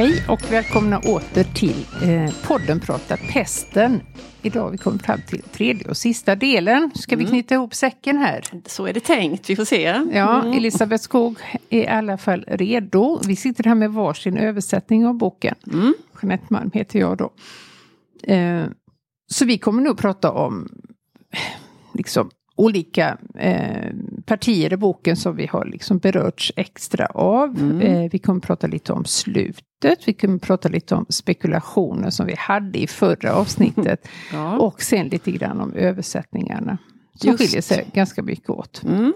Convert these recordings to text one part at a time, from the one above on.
Hej och välkomna åter till eh, podden Prata pesten. Idag har vi kommit fram till tredje och sista delen. Ska vi knyta ihop säcken här? Så är det tänkt, vi får se. Ja, Elisabeth Skog är i alla fall redo. Vi sitter här med varsin översättning av boken. Mm. Jeanette Malm heter jag då. Eh, så vi kommer nog prata om liksom, olika eh, partier i boken som vi har liksom berörts extra av. Mm. Eh, vi kommer prata lite om slutet. Vi kommer prata lite om spekulationer som vi hade i förra avsnittet. Ja. Och sen lite grann om översättningarna. Som Just. skiljer sig ganska mycket åt. Mm.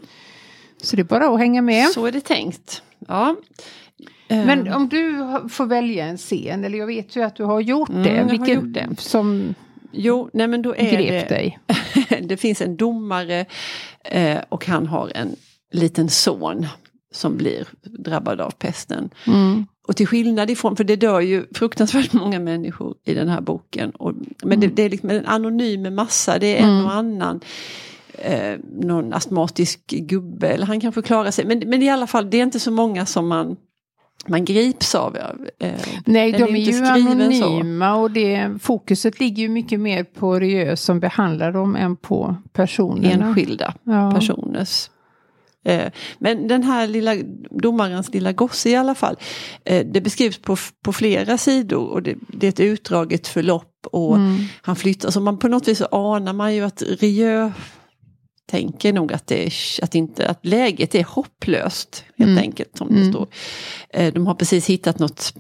Så det är bara att hänga med. Så är det tänkt. Ja. Men om du har- får välja en scen, eller jag vet ju att du har gjort Mm, det. har Vilken gjort det. som jo, nej men då är grep det, dig? det finns en domare eh, och han har en liten son som blir drabbad av pesten. Mm. Och till skillnad ifrån, för det dör ju fruktansvärt många människor i den här boken. Och, men det, det är liksom en anonym massa, det är en Mm. och annan. Eh, någon astmatisk gubbe, eller han kanske klarar sig. Men, men i alla fall, det är inte så många som man, man grips av. Eh, Nej, de är inte ju skriven så. anonyma och det, fokuset ligger ju mycket mer på Rieu som behandlar dem än på personerna. enskilda Ja. personers. Eh, Men den här lilla domarens lilla gosse i alla fall. eh, Det beskrivs på, på flera sidor och det, det är ett utdraget förlopp och Mm. han flyttar. Så man på något vis anar man ju att Rieu tänker nog att, det är, att, inte, att läget är hopplöst. Helt Mm. enkelt som det Mm. står. Eh, De har precis hittat något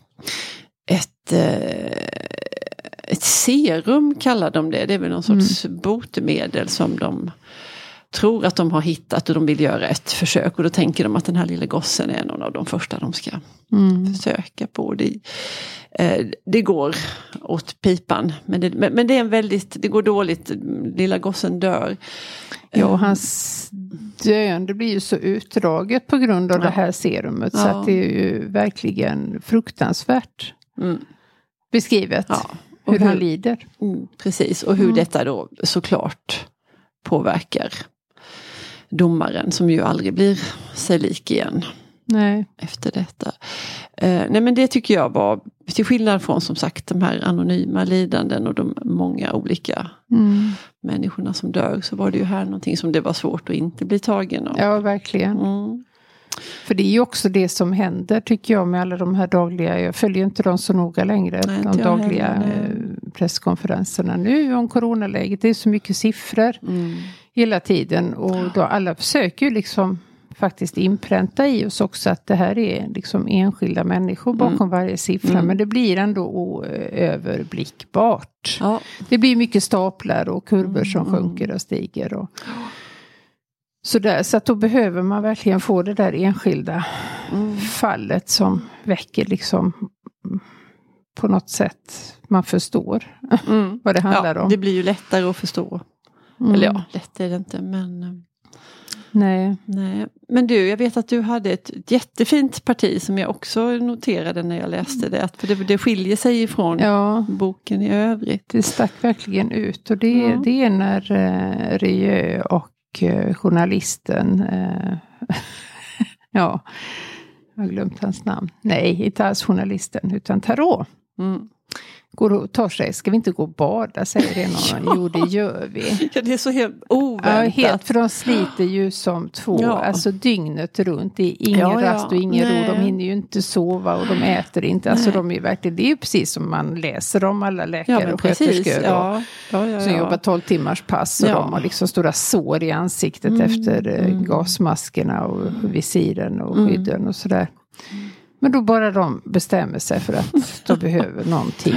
ett, eh, ett serum kallar de det. Det är väl någon sorts botemedel som de tror att de har hittat och de vill göra ett försök. Och då tänker de att den här lilla gossen är någon av de första de ska Mm. försöka på. Det, eh, det går åt pipan. Men det, men, men det är en väldigt, det går dåligt. Lilla gossen dör. Ja, och hans döende blir ju så utdraget på grund av Ja. det här serumet. Så Ja. att det är ju verkligen fruktansvärt Mm, beskrivet. ja. Och hur han hur- lider. Mm, precis, och hur Mm. detta då såklart påverkar domaren som ju aldrig blir sig lik igen Nej. efter detta. Eh, nej men det tycker jag var, till skillnad från som sagt de här anonyma lidanden och de många olika Mm. människorna som dör så var det ju här någonting som det var svårt att inte bli tagen av. Ja, verkligen. Mm. För det är ju också det som händer tycker jag med alla de här dagliga, jag följer inte dem så noga längre, Nej, de dagliga presskonferenserna nu om coronaläget. Det är så mycket siffror Mm. hela tiden och då alla försöker ju liksom faktiskt inpränta i oss också att det här är liksom enskilda människor bakom varje siffra. Mm. Men det blir ändå oöverblickbart. Ja. Det blir mycket staplar och kurvor som Mm. sjunker och stiger. Och så, där, så att då behöver man verkligen få det där enskilda Mm. fallet som väcker liksom mm, på något sätt man förstår Mm. vad det handlar ja, om. det blir ju lättare att förstå. Mm. Eller ja, lätt är det inte men eh, Nej. Nej, men du, jag vet att du hade ett jättefint parti som jag också noterade när jag läste det. Att för det, det skiljer sig ifrån Ja, boken i övrigt. det stack verkligen ut och det, Ja. det är när eh, Rieu och eh, journalisten eh, Ja, jag har glömt hans namn. Nej, inte alls journalisten utan Tarot. Mm. Går och tar sig, ska vi inte gå och bada säger en av dem. Jo det gör vi. Ja, det är så helt Ja, oväntat. helt, för de sliter ju som två, Ja. alltså dygnet runt. Det är ingen Ja, ja. rast och ingen ro. De Nej. hinner ju inte sova och de äter inte. Alltså Nej. de är verkligen, det är ju precis som man läser om alla ja, läkare och sköterskor. och- Ja, ja, ja, som ja. jobbar 12 timmars pass och Ja. de har liksom stora sår i ansiktet Mm, efter eh, mm. gasmaskerna och visiren och Mm. skydden och sådär. Men då bara de bestämmer sig för att de behöver någonting.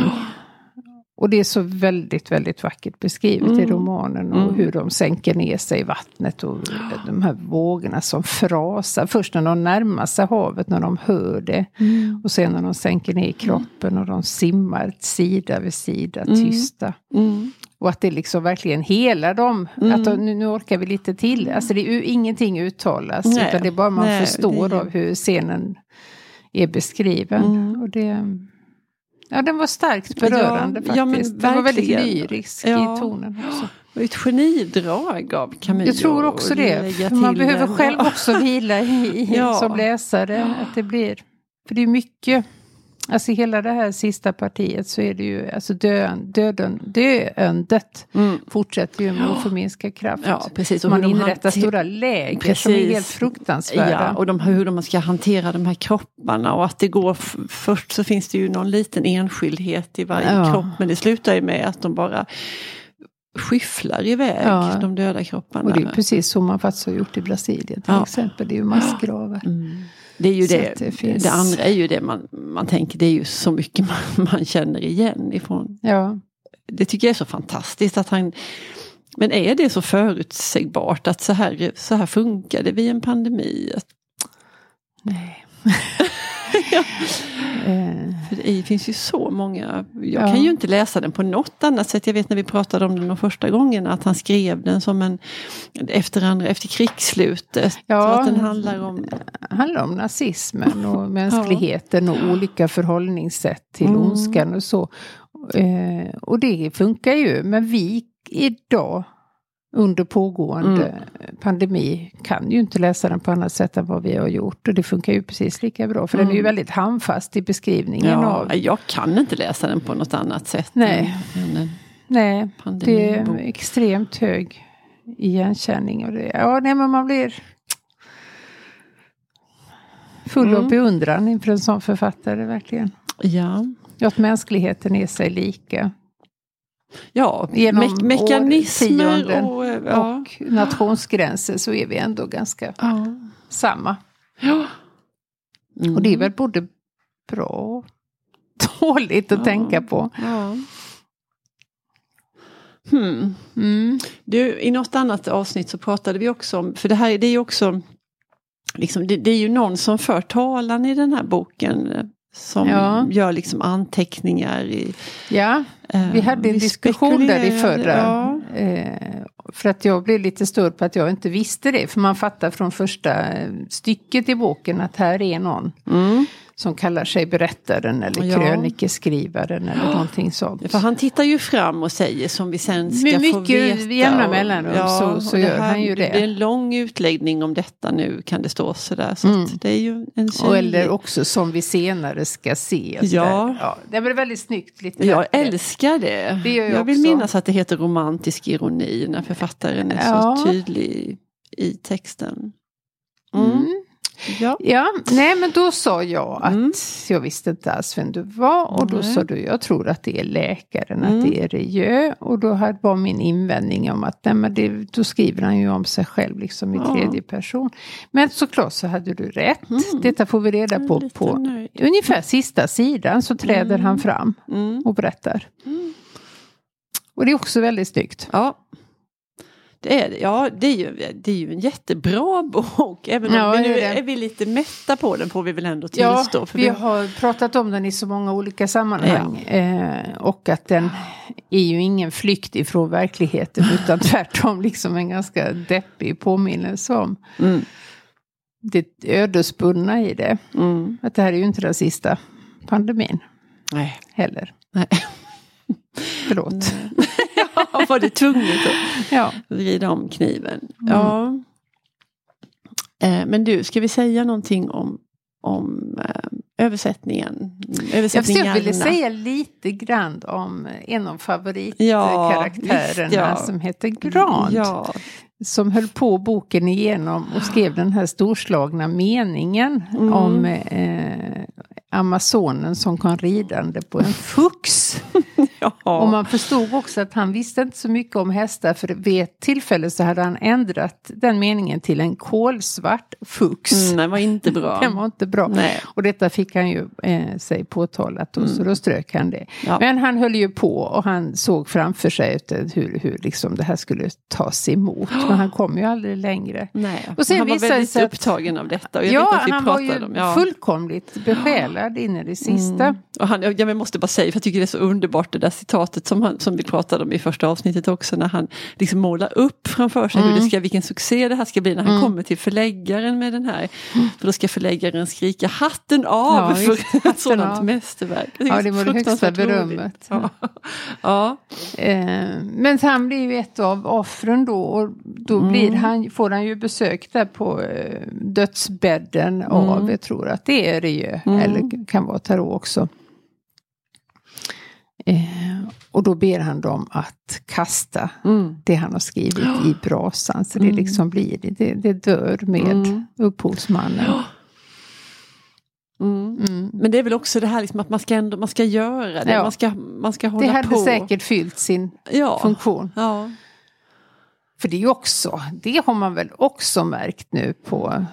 Och det är så väldigt, väldigt vackert beskrivet i Mm. romanen och Mm. hur de sänker ner sig i vattnet och de här vågorna som frasar. Först när de närmar sig havet, när de hör det. Mm. Och sen när de sänker ner i kroppen och de simmar sida vid sida, Mm. tysta. Mm. Och att det liksom verkligen helar dem. Mm. Att de, nu, nu orkar vi lite till. Alltså det är ju ingenting uttalas. Nej. Utan det är bara man Nej, förstår det av hur scenen är beskriven. Mm. Och det, ja, den var starkt berörande Ja, ja, faktiskt. den var väldigt lyrisk Ja. i tonen också. Och ett genidrag av Camus. Jag tror också det. För Man behöver den. själv också vila i, Ja. som läsare. Att det blir, för det är mycket Alltså hela det här sista partiet så är det ju, alltså döden, döden, döendet Mm. fortsätter ju med oförminskad kraft. Ja, precis. Och Man inrättar stora läger som är Precis. helt fruktansvärda. Ja, och de, hur de ska hantera de här kropparna och att det går först så finns det ju någon liten enskildhet i varje Ja. kropp men det slutar ju med att de bara skyfflar iväg Ja. de döda kropparna. Och det är precis så man faktiskt har gjort i Brasilien till Ja. exempel. Det är ju massgravar. Mm. Det är ju det, det det, finns- andra är ju det man, man tänker, det är ju så mycket man, man känner igen ifrån. Ja. Det tycker jag är så fantastiskt att han men är det så förutsägbart att så här, så här funkar det vid en pandemi? Nej. Ja. Eh, för det finns ju så många, jag Ja. kan ju inte läsa den på något annat sätt. Jag vet när vi pratade om den de första gångerna att han skrev den som en efter, andra, efter krigsslutet. Ja. Att den handlar om handlar om nazismen och mänskligheten och olika förhållningssätt till Mm. ondskan och så. Eh, och det funkar ju, men vi idag under pågående Mm. pandemi kan ju inte läsa den på annat sätt än vad vi har gjort. Och det funkar ju precis lika bra, för den är ju Mm. väldigt handfast i beskrivningen Ja, av... jag kan inte läsa den på något annat sätt. Nej. Nej, det är extremt hög igenkänning. Och det, ja, nej, men man blir full av Mm. beundran inför en sån författare, verkligen. Ja, Ja, Att mänskligheten är sig lika. Ja Genom me- mekanismer och... eh, Ja. Och nationsgränser så är vi ändå ganska ja. samma. ja. Mm. Och det är väl både bra och dåligt att Ja. tänka på. Ja. Hmm. Mm. Du, I något annat avsnitt så pratade vi också om, för det här det är ju också, liksom, det, det är ju någon som för talan i den här boken. eh, Som Ja. gör liksom anteckningar i... Ja, vi hade en diskussion där i förra. Ja. Eh, för att jag blev lite störd på att jag inte visste det. För man fattar från första eh, stycket i boken att här är någon Mm. Som kallar sig berättaren eller Ja. krönikeskrivaren eller någonting sånt. För han tittar ju fram och säger som vi sen ska Med få mycket veta. jämna och- mellanrum så- så och gör han ju det. Det är en lång utläggning om detta nu kan det stå sådär. Så Mm. det är ju en Och eller också som vi senare ska se. Ja. ja. Det är väldigt snyggt. Lite Jag bättre. älskar det. Det gör jag vill minnas att det heter romantisk ironi när författaren är Ja. så tydlig i texten. Mm. Mm. Ja. Ja, nej men då sa jag att Mm. jag visste inte alls vem du var och då Nej. sa du jag tror att det är läkaren, Mm. att det är Rieu och då hade- var min invändning om att nej, men det, då skriver han ju om sig själv liksom i Ja. tredje person. Men såklart så hade du rätt, Mm. detta får vi reda på på nöjd. ungefär sista sidan så träder Mm. han fram Mm. och berättar. Mm. Och det är också väldigt snyggt. Ja. Det är, ja, det är, ju, det är ju en jättebra bok. Även om Ja, vi nu är är vi lite mätta på den får vi väl ändå Ja, tillstå. för vi har pratat om den i så många olika sammanhang. Eh, och att den är ju ingen flykt ifrån verkligheten utan tvärtom liksom en ganska deppig påminnelse om Mm. det ödesbundna i det. Mm. Att det här är ju inte den sista pandemin Nej. heller. Nej. Förlåt. ja, var det tvunget att Ja. vrida om kniven? Ja. Eh, men du, ska vi säga någonting om, om eh, översättningen? Jag Översättningarna? ville säga lite grann om en av Ja, favoritkaraktärerna visst, ja. som heter Grant. Ja, som höll på boken igenom och skrev den här storslagna meningen Mm. om eh, Amazonen som kom ridande på en fux. ja. Och man förstod också att han visste inte så mycket om hästar för vid ett tillfälle så hade han ändrat den meningen till en kolsvart fux. Mm, den var inte bra. Den var inte bra. Nej. Och detta fick han ju eh, sig påtalat och så då strök han det. Mm. Ja. Men han höll ju på och han såg framför sig ut hur, hur liksom det här skulle tas emot. Men han kom ju aldrig längre. Nej. Och sen han var väldigt att- upptagen av detta. Och jag ja, han var ju om, ja. fullkomligt besjälad in i det sista. Mm. Och han, jag måste bara säga, för jag tycker det är så underbart det där citatet som, han, som vi pratade om i första avsnittet också. När han liksom målar upp framför sig mm. hur det ska, vilken succé det här ska bli när han mm. kommer till förläggaren med den här. För då ska förläggaren skrika hatten av ja, för ett sådant av. mästerverk. Det ja, det var det högsta berömmet. Ja. ja. Eh, men han blir ju ett av offren då och då mm. blir han, får han ju besök där på eh, dödsbädden av, mm. jag tror att det är Rieu, mm. eller kan vara Tarot också. Eh, och då ber han dem att kasta mm. det han har skrivit i brasan. Så det mm. liksom blir, det, det dör med mm. upphovsmannen. Mm. Mm. Men det är väl också det här liksom att man ska, ändå, man ska göra det. Ja. Man, ska, man ska hålla det hade på. säkert fyllt sin ja. funktion. Ja. För det är också, det har man väl också märkt nu på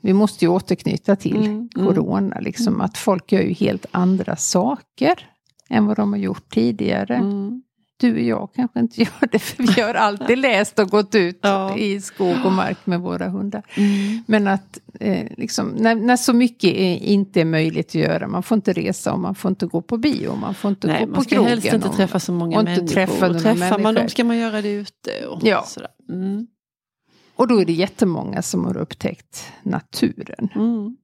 vi måste ju återknyta till mm, mm. corona, liksom, att folk gör ju helt andra saker än vad de har gjort tidigare. Mm. Du och jag kanske inte gör det, för vi har alltid läst och gått ut ja. i skog och mark med våra hundar. Mm. Men att eh, liksom, när, när, så mycket är, inte är möjligt att göra, man får inte resa och man får inte gå på bio, man får inte Nej, gå på krogen. Man ska helst inte träffa så många och människor. Träffa och träffar man dem ska man göra det ute. Och ja. sådär. Mm. Och då är det jättemånga som har upptäckt naturen. Mm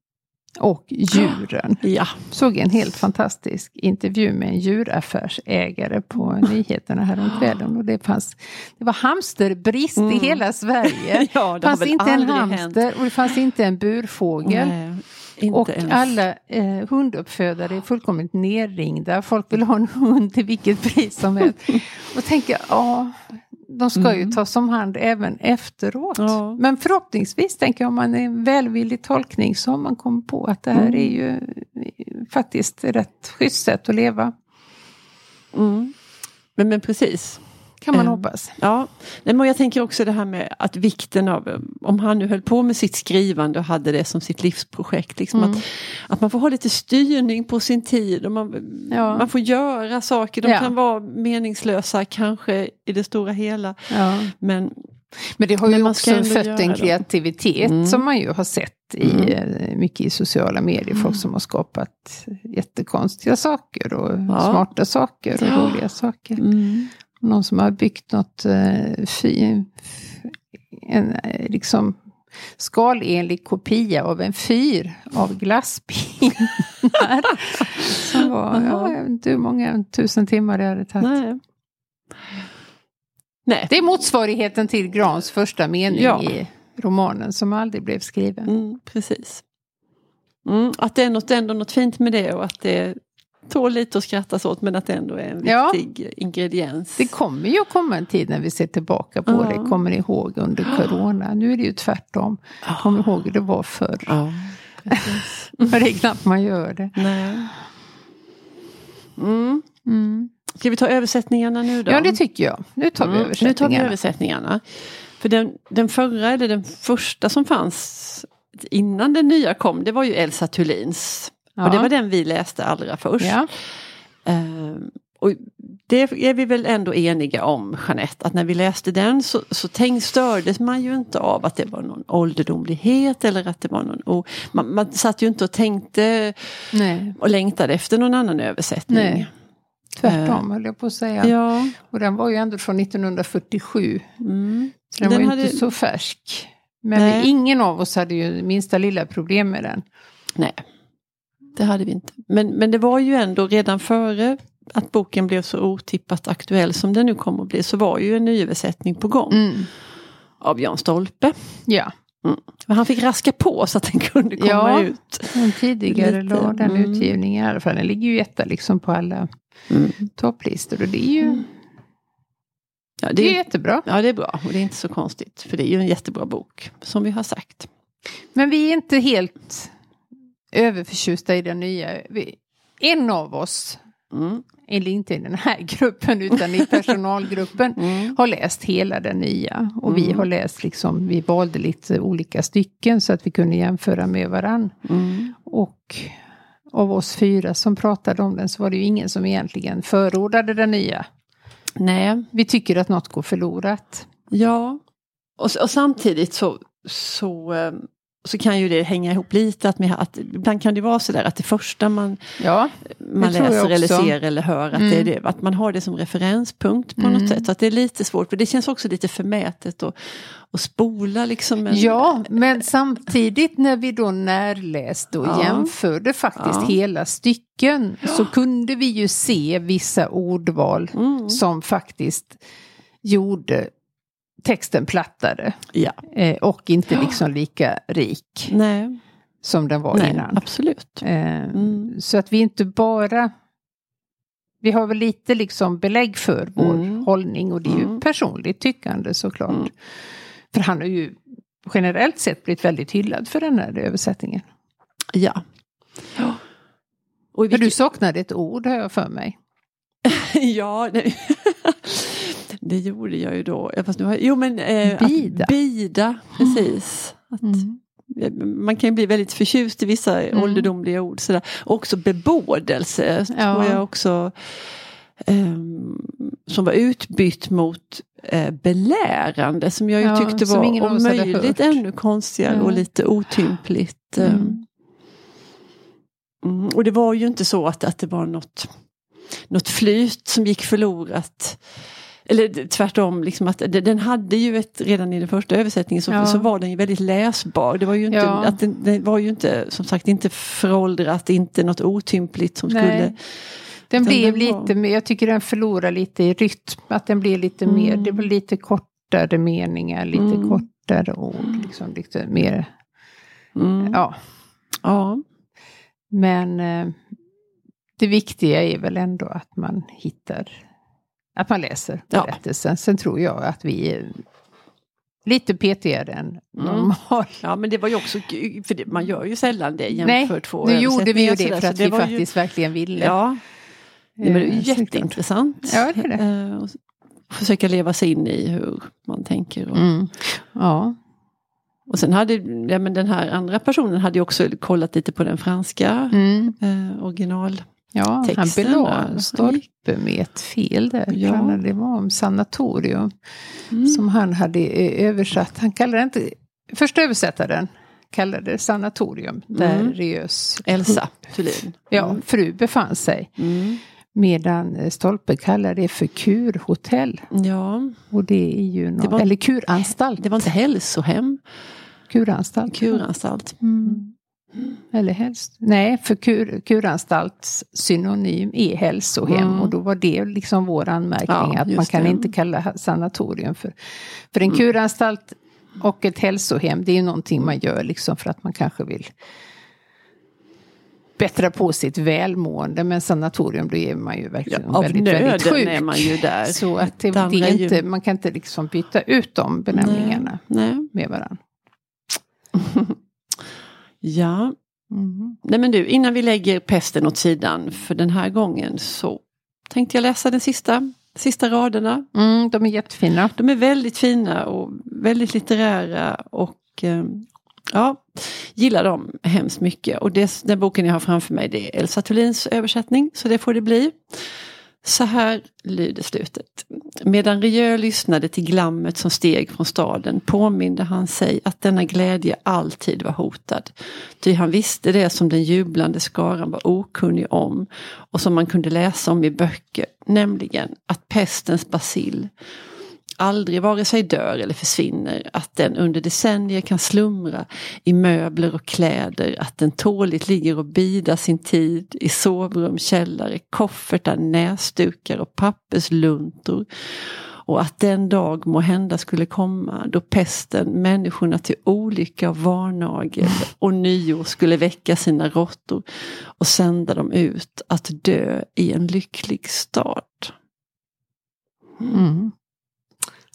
och djuren. Ja. Såg en helt fantastisk intervju med en djuraffärsägare på nyheterna häromkvällen. Och det, fanns, det var hamsterbrist mm. i hela Sverige. ja, det fanns inte en hamster hänt. och det fanns inte en burfågel. Nej, och ens. alla eh, hunduppfödare är fullkomligt nerringda. Folk vill ha en hund till vilket pris som helst. och tänker, ja, de ska mm. ju tas om hand även efteråt. Ja. Men förhoppningsvis, tänker jag, om man är en välvillig tolkning så har man kommit på att det här mm. är ju faktiskt rätt schysst sätt att leva. Mm. Men, men precis. Kan man um, hoppas. Ja, men jag tänker också det här med att vikten av, om han nu höll på med sitt skrivande och hade det som sitt livsprojekt. Liksom mm. att, att man får ha lite styrning på sin tid och man, ja. man får göra saker. De ja. kan vara meningslösa kanske i det stora hela. Ja. Men men det har ju också fött en kreativitet mm. som man ju har sett i, mm. Eh, mycket i sociala medier. Folk mm. som har skapat jättekonstiga saker och ja. smarta saker och ja. roliga saker. Mm. Någon som har byggt något eh, fy, en, eh, liksom skalenlig kopia av en fyr av glasspinnar. som var, ja, jag vet inte hur många tusen timmar det hade tagit. Nej. Nej. Det är motsvarigheten till Grans första mening ja. i romanen som aldrig blev skriven. Mm, precis. Mm, att det är något, ändå något fint med det och att det tål lite att skrattas åt men att det ändå är en viktig ja. ingrediens. Det kommer ju att komma en tid när vi ser tillbaka på ja. det, kommer ihåg under corona. Nu är det ju tvärtom. Ja. Kom ihåg hur det var förr. Ja, För det är knappt man gör det. Nej. Mm. Mm. Ska vi ta översättningarna nu då? Ja det tycker jag. Nu tar vi mm. översättningarna. Nu tar vi översättningarna. För den, den förra, eller den första som fanns innan den nya kom, det var ju Elsa Thulins Ja. Och det var den vi läste allra först. Ja. Uh, och det är vi väl ändå eniga om, Jeanette, att när vi läste den så, så tänk, stördes man ju inte av att det var någon ålderdomlighet eller att det var någon... Oh, man, man satt ju inte och tänkte Nej. och längtade efter någon annan översättning. Nej. Tvärtom uh, höll jag på att säga. Ja. Och den var ju ändå från 1947. Mm. Så den, den var ju hade... inte så färsk. Men vi, ingen av oss hade ju minsta lilla problem med den. Nej det hade vi inte. Men, men det var ju ändå redan före att boken blev så otippat aktuell som den nu kommer att bli så var ju en nyöversättning på gång. Mm. Av Jan Stolpe. Ja. Mm. Han fick raska på så att den kunde komma ja, ut. Ja, tidigare la den mm. utgivningen i alla fall. Den ligger ju etta liksom på alla mm. topplistor. Och det är ju mm. ja, det, det är jättebra. Ja det är bra och det är inte så konstigt. För det är ju en jättebra bok som vi har sagt. Men vi är inte helt överförtjusta i den nya. En av oss, mm. eller inte i den här gruppen utan i personalgruppen, mm. har läst hela den nya. Och mm. vi har läst liksom, vi valde lite olika stycken så att vi kunde jämföra med varann. Mm. Och av oss fyra som pratade om den så var det ju ingen som egentligen förordade den nya. Nej. Vi tycker att något går förlorat. Ja, och, och samtidigt så, så um så kan ju det hänga ihop lite. Att, med, att ibland kan det vara så där att det första man, Ja, man tror jag läser eller ser eller hör, att, Mm. det det, att man har det som referenspunkt på Mm. något sätt. Så att det är lite svårt, för det känns också lite förmätet att, att spola liksom. En, Ja, men samtidigt när vi då närläste och Ja. jämförde faktiskt Ja. hela stycken så kunde vi ju se vissa ordval Mm. som faktiskt gjorde texten plattare Ja, eh, och inte liksom lika rik nej, som den var nej innan. absolut. Eh, Mm. Så att vi inte bara... Vi har väl lite liksom belägg för vår Mm. hållning och det är ju Mm. personligt tyckande såklart. Mm. För han har ju generellt sett blivit väldigt hyllad för den här översättningen. Ja. ja. Och För du vilket- saknade ett ord har jag för mig. ja. Det gjorde jag ju då. Fast nu har, jo men eh, Bida. Att bida, precis. Att, eh, Man kan ju bli väldigt förtjust i vissa Mm. ålderdomliga ord. Sådär. Också bebådelse Ja. tror jag också. ehm, som var utbytt mot eh, belärande som jag ju Ja, tyckte var ingen av om oss hade möjligt hört. ännu konstigare Ja. och lite otympligt. ehm. Mm. Mm, och det var ju inte så att, att det var något, något flyt som gick förlorat. Eller tvärtom, liksom att den hade ju ett, redan i den första översättningen så, Ja. så var den ju väldigt läsbar. Det var ju inte, Ja. att den, den var ju inte, som sagt, inte föråldrat, inte något otympligt som Nej. skulle... Den blev den var- lite mer, jag tycker den förlorar lite i rytm. Att den blir lite mer, Mm. det blir lite kortare meningar, lite Mm. kortare ord. Liksom, lite mer, Mm. ja. ja. Men eh, det viktiga är väl ändå att man hittar, att man läser Ja. berättelsen. Sen tror jag att vi är lite petigare än Mm. normalt. ja, men det var ju också, för det, man gör ju sällan det Nej, jämför två nu gjorde vi ju det för att det vi var ju- faktiskt verkligen ville. Ja, Nej, det ju Eh, jätteintressant. Ja, det är det. Eh, försöka leva sig in i hur man tänker. Och, Mm. Ja, och sen hade ja, men den här andra personen hade ju också kollat lite på den franska mm. eh, original. Ja han där. en stolpe med ett fel där. Ja. Han- Det var om sanatorium Mm. som han hade eh, översatt. Han kallade det inte, första översättaren kallade det sanatorium där Mm. Riös Elsa Thulin. ja, fru befann sig. Mm. Medan eh, Stolpe kallar det för kurhotell. Ja, Och det är ju något, var- eller kuranstalt. det var inte hälsohem, kuranstalt. kuranstalt. Mm. Eller helst. Nej, för kur, kuranstalts synonym är hälsohem. Mm. Och då var det liksom vår anmärkning Ja, att man kan det. inte kalla sanatorium för... För en Mm. kuranstalt och ett hälsohem det är ju någonting man gör liksom för att man kanske vill bättra på sitt välmående. Men sanatorium då är man ju verkligen Av väldigt, väldigt nöden sjuk. är man ju där. Så att det, Det är ju- inte, man kan inte liksom byta ut de benämningarna Nej. Nej. med varandra. Ja, Mm. Nej men du, innan vi lägger pesten åt sidan för den här gången så tänkte jag läsa den sista, sista raderna. Mm, de är jättefina. De är väldigt fina och väldigt litterära och eh, ja, gillar dem hemskt mycket. Och det, den boken jag har framför mig det är Elsa Thulins översättning, så det får det bli. Så här lyder slutet. Medan Rieu lyssnade till glammet som steg från staden påminde han sig att denna glädje alltid var hotad. Ty han visste det som den jublande skaran var okunnig om och som man kunde läsa om i böcker, nämligen att pestens bacill aldrig vare sig dör eller försvinner, att den under decennier kan slumra i möbler och kläder, att den tåligt ligger och bidar sin tid i sovrum, källare, koffertar, näsdukar och pappersluntor. Och att den dag må hända skulle komma då pesten människorna till olycka och varnagel och nio skulle väcka sina råttor och sända dem ut att dö i en lycklig stad. Mm.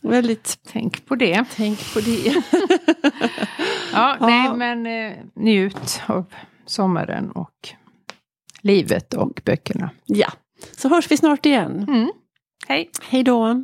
Väldigt Tänk på det. Tänk på det. Ja, Ja. nej men eh, njut av sommaren och livet och böckerna. ja, så hörs vi snart igen. Mm. Hej! Hej då.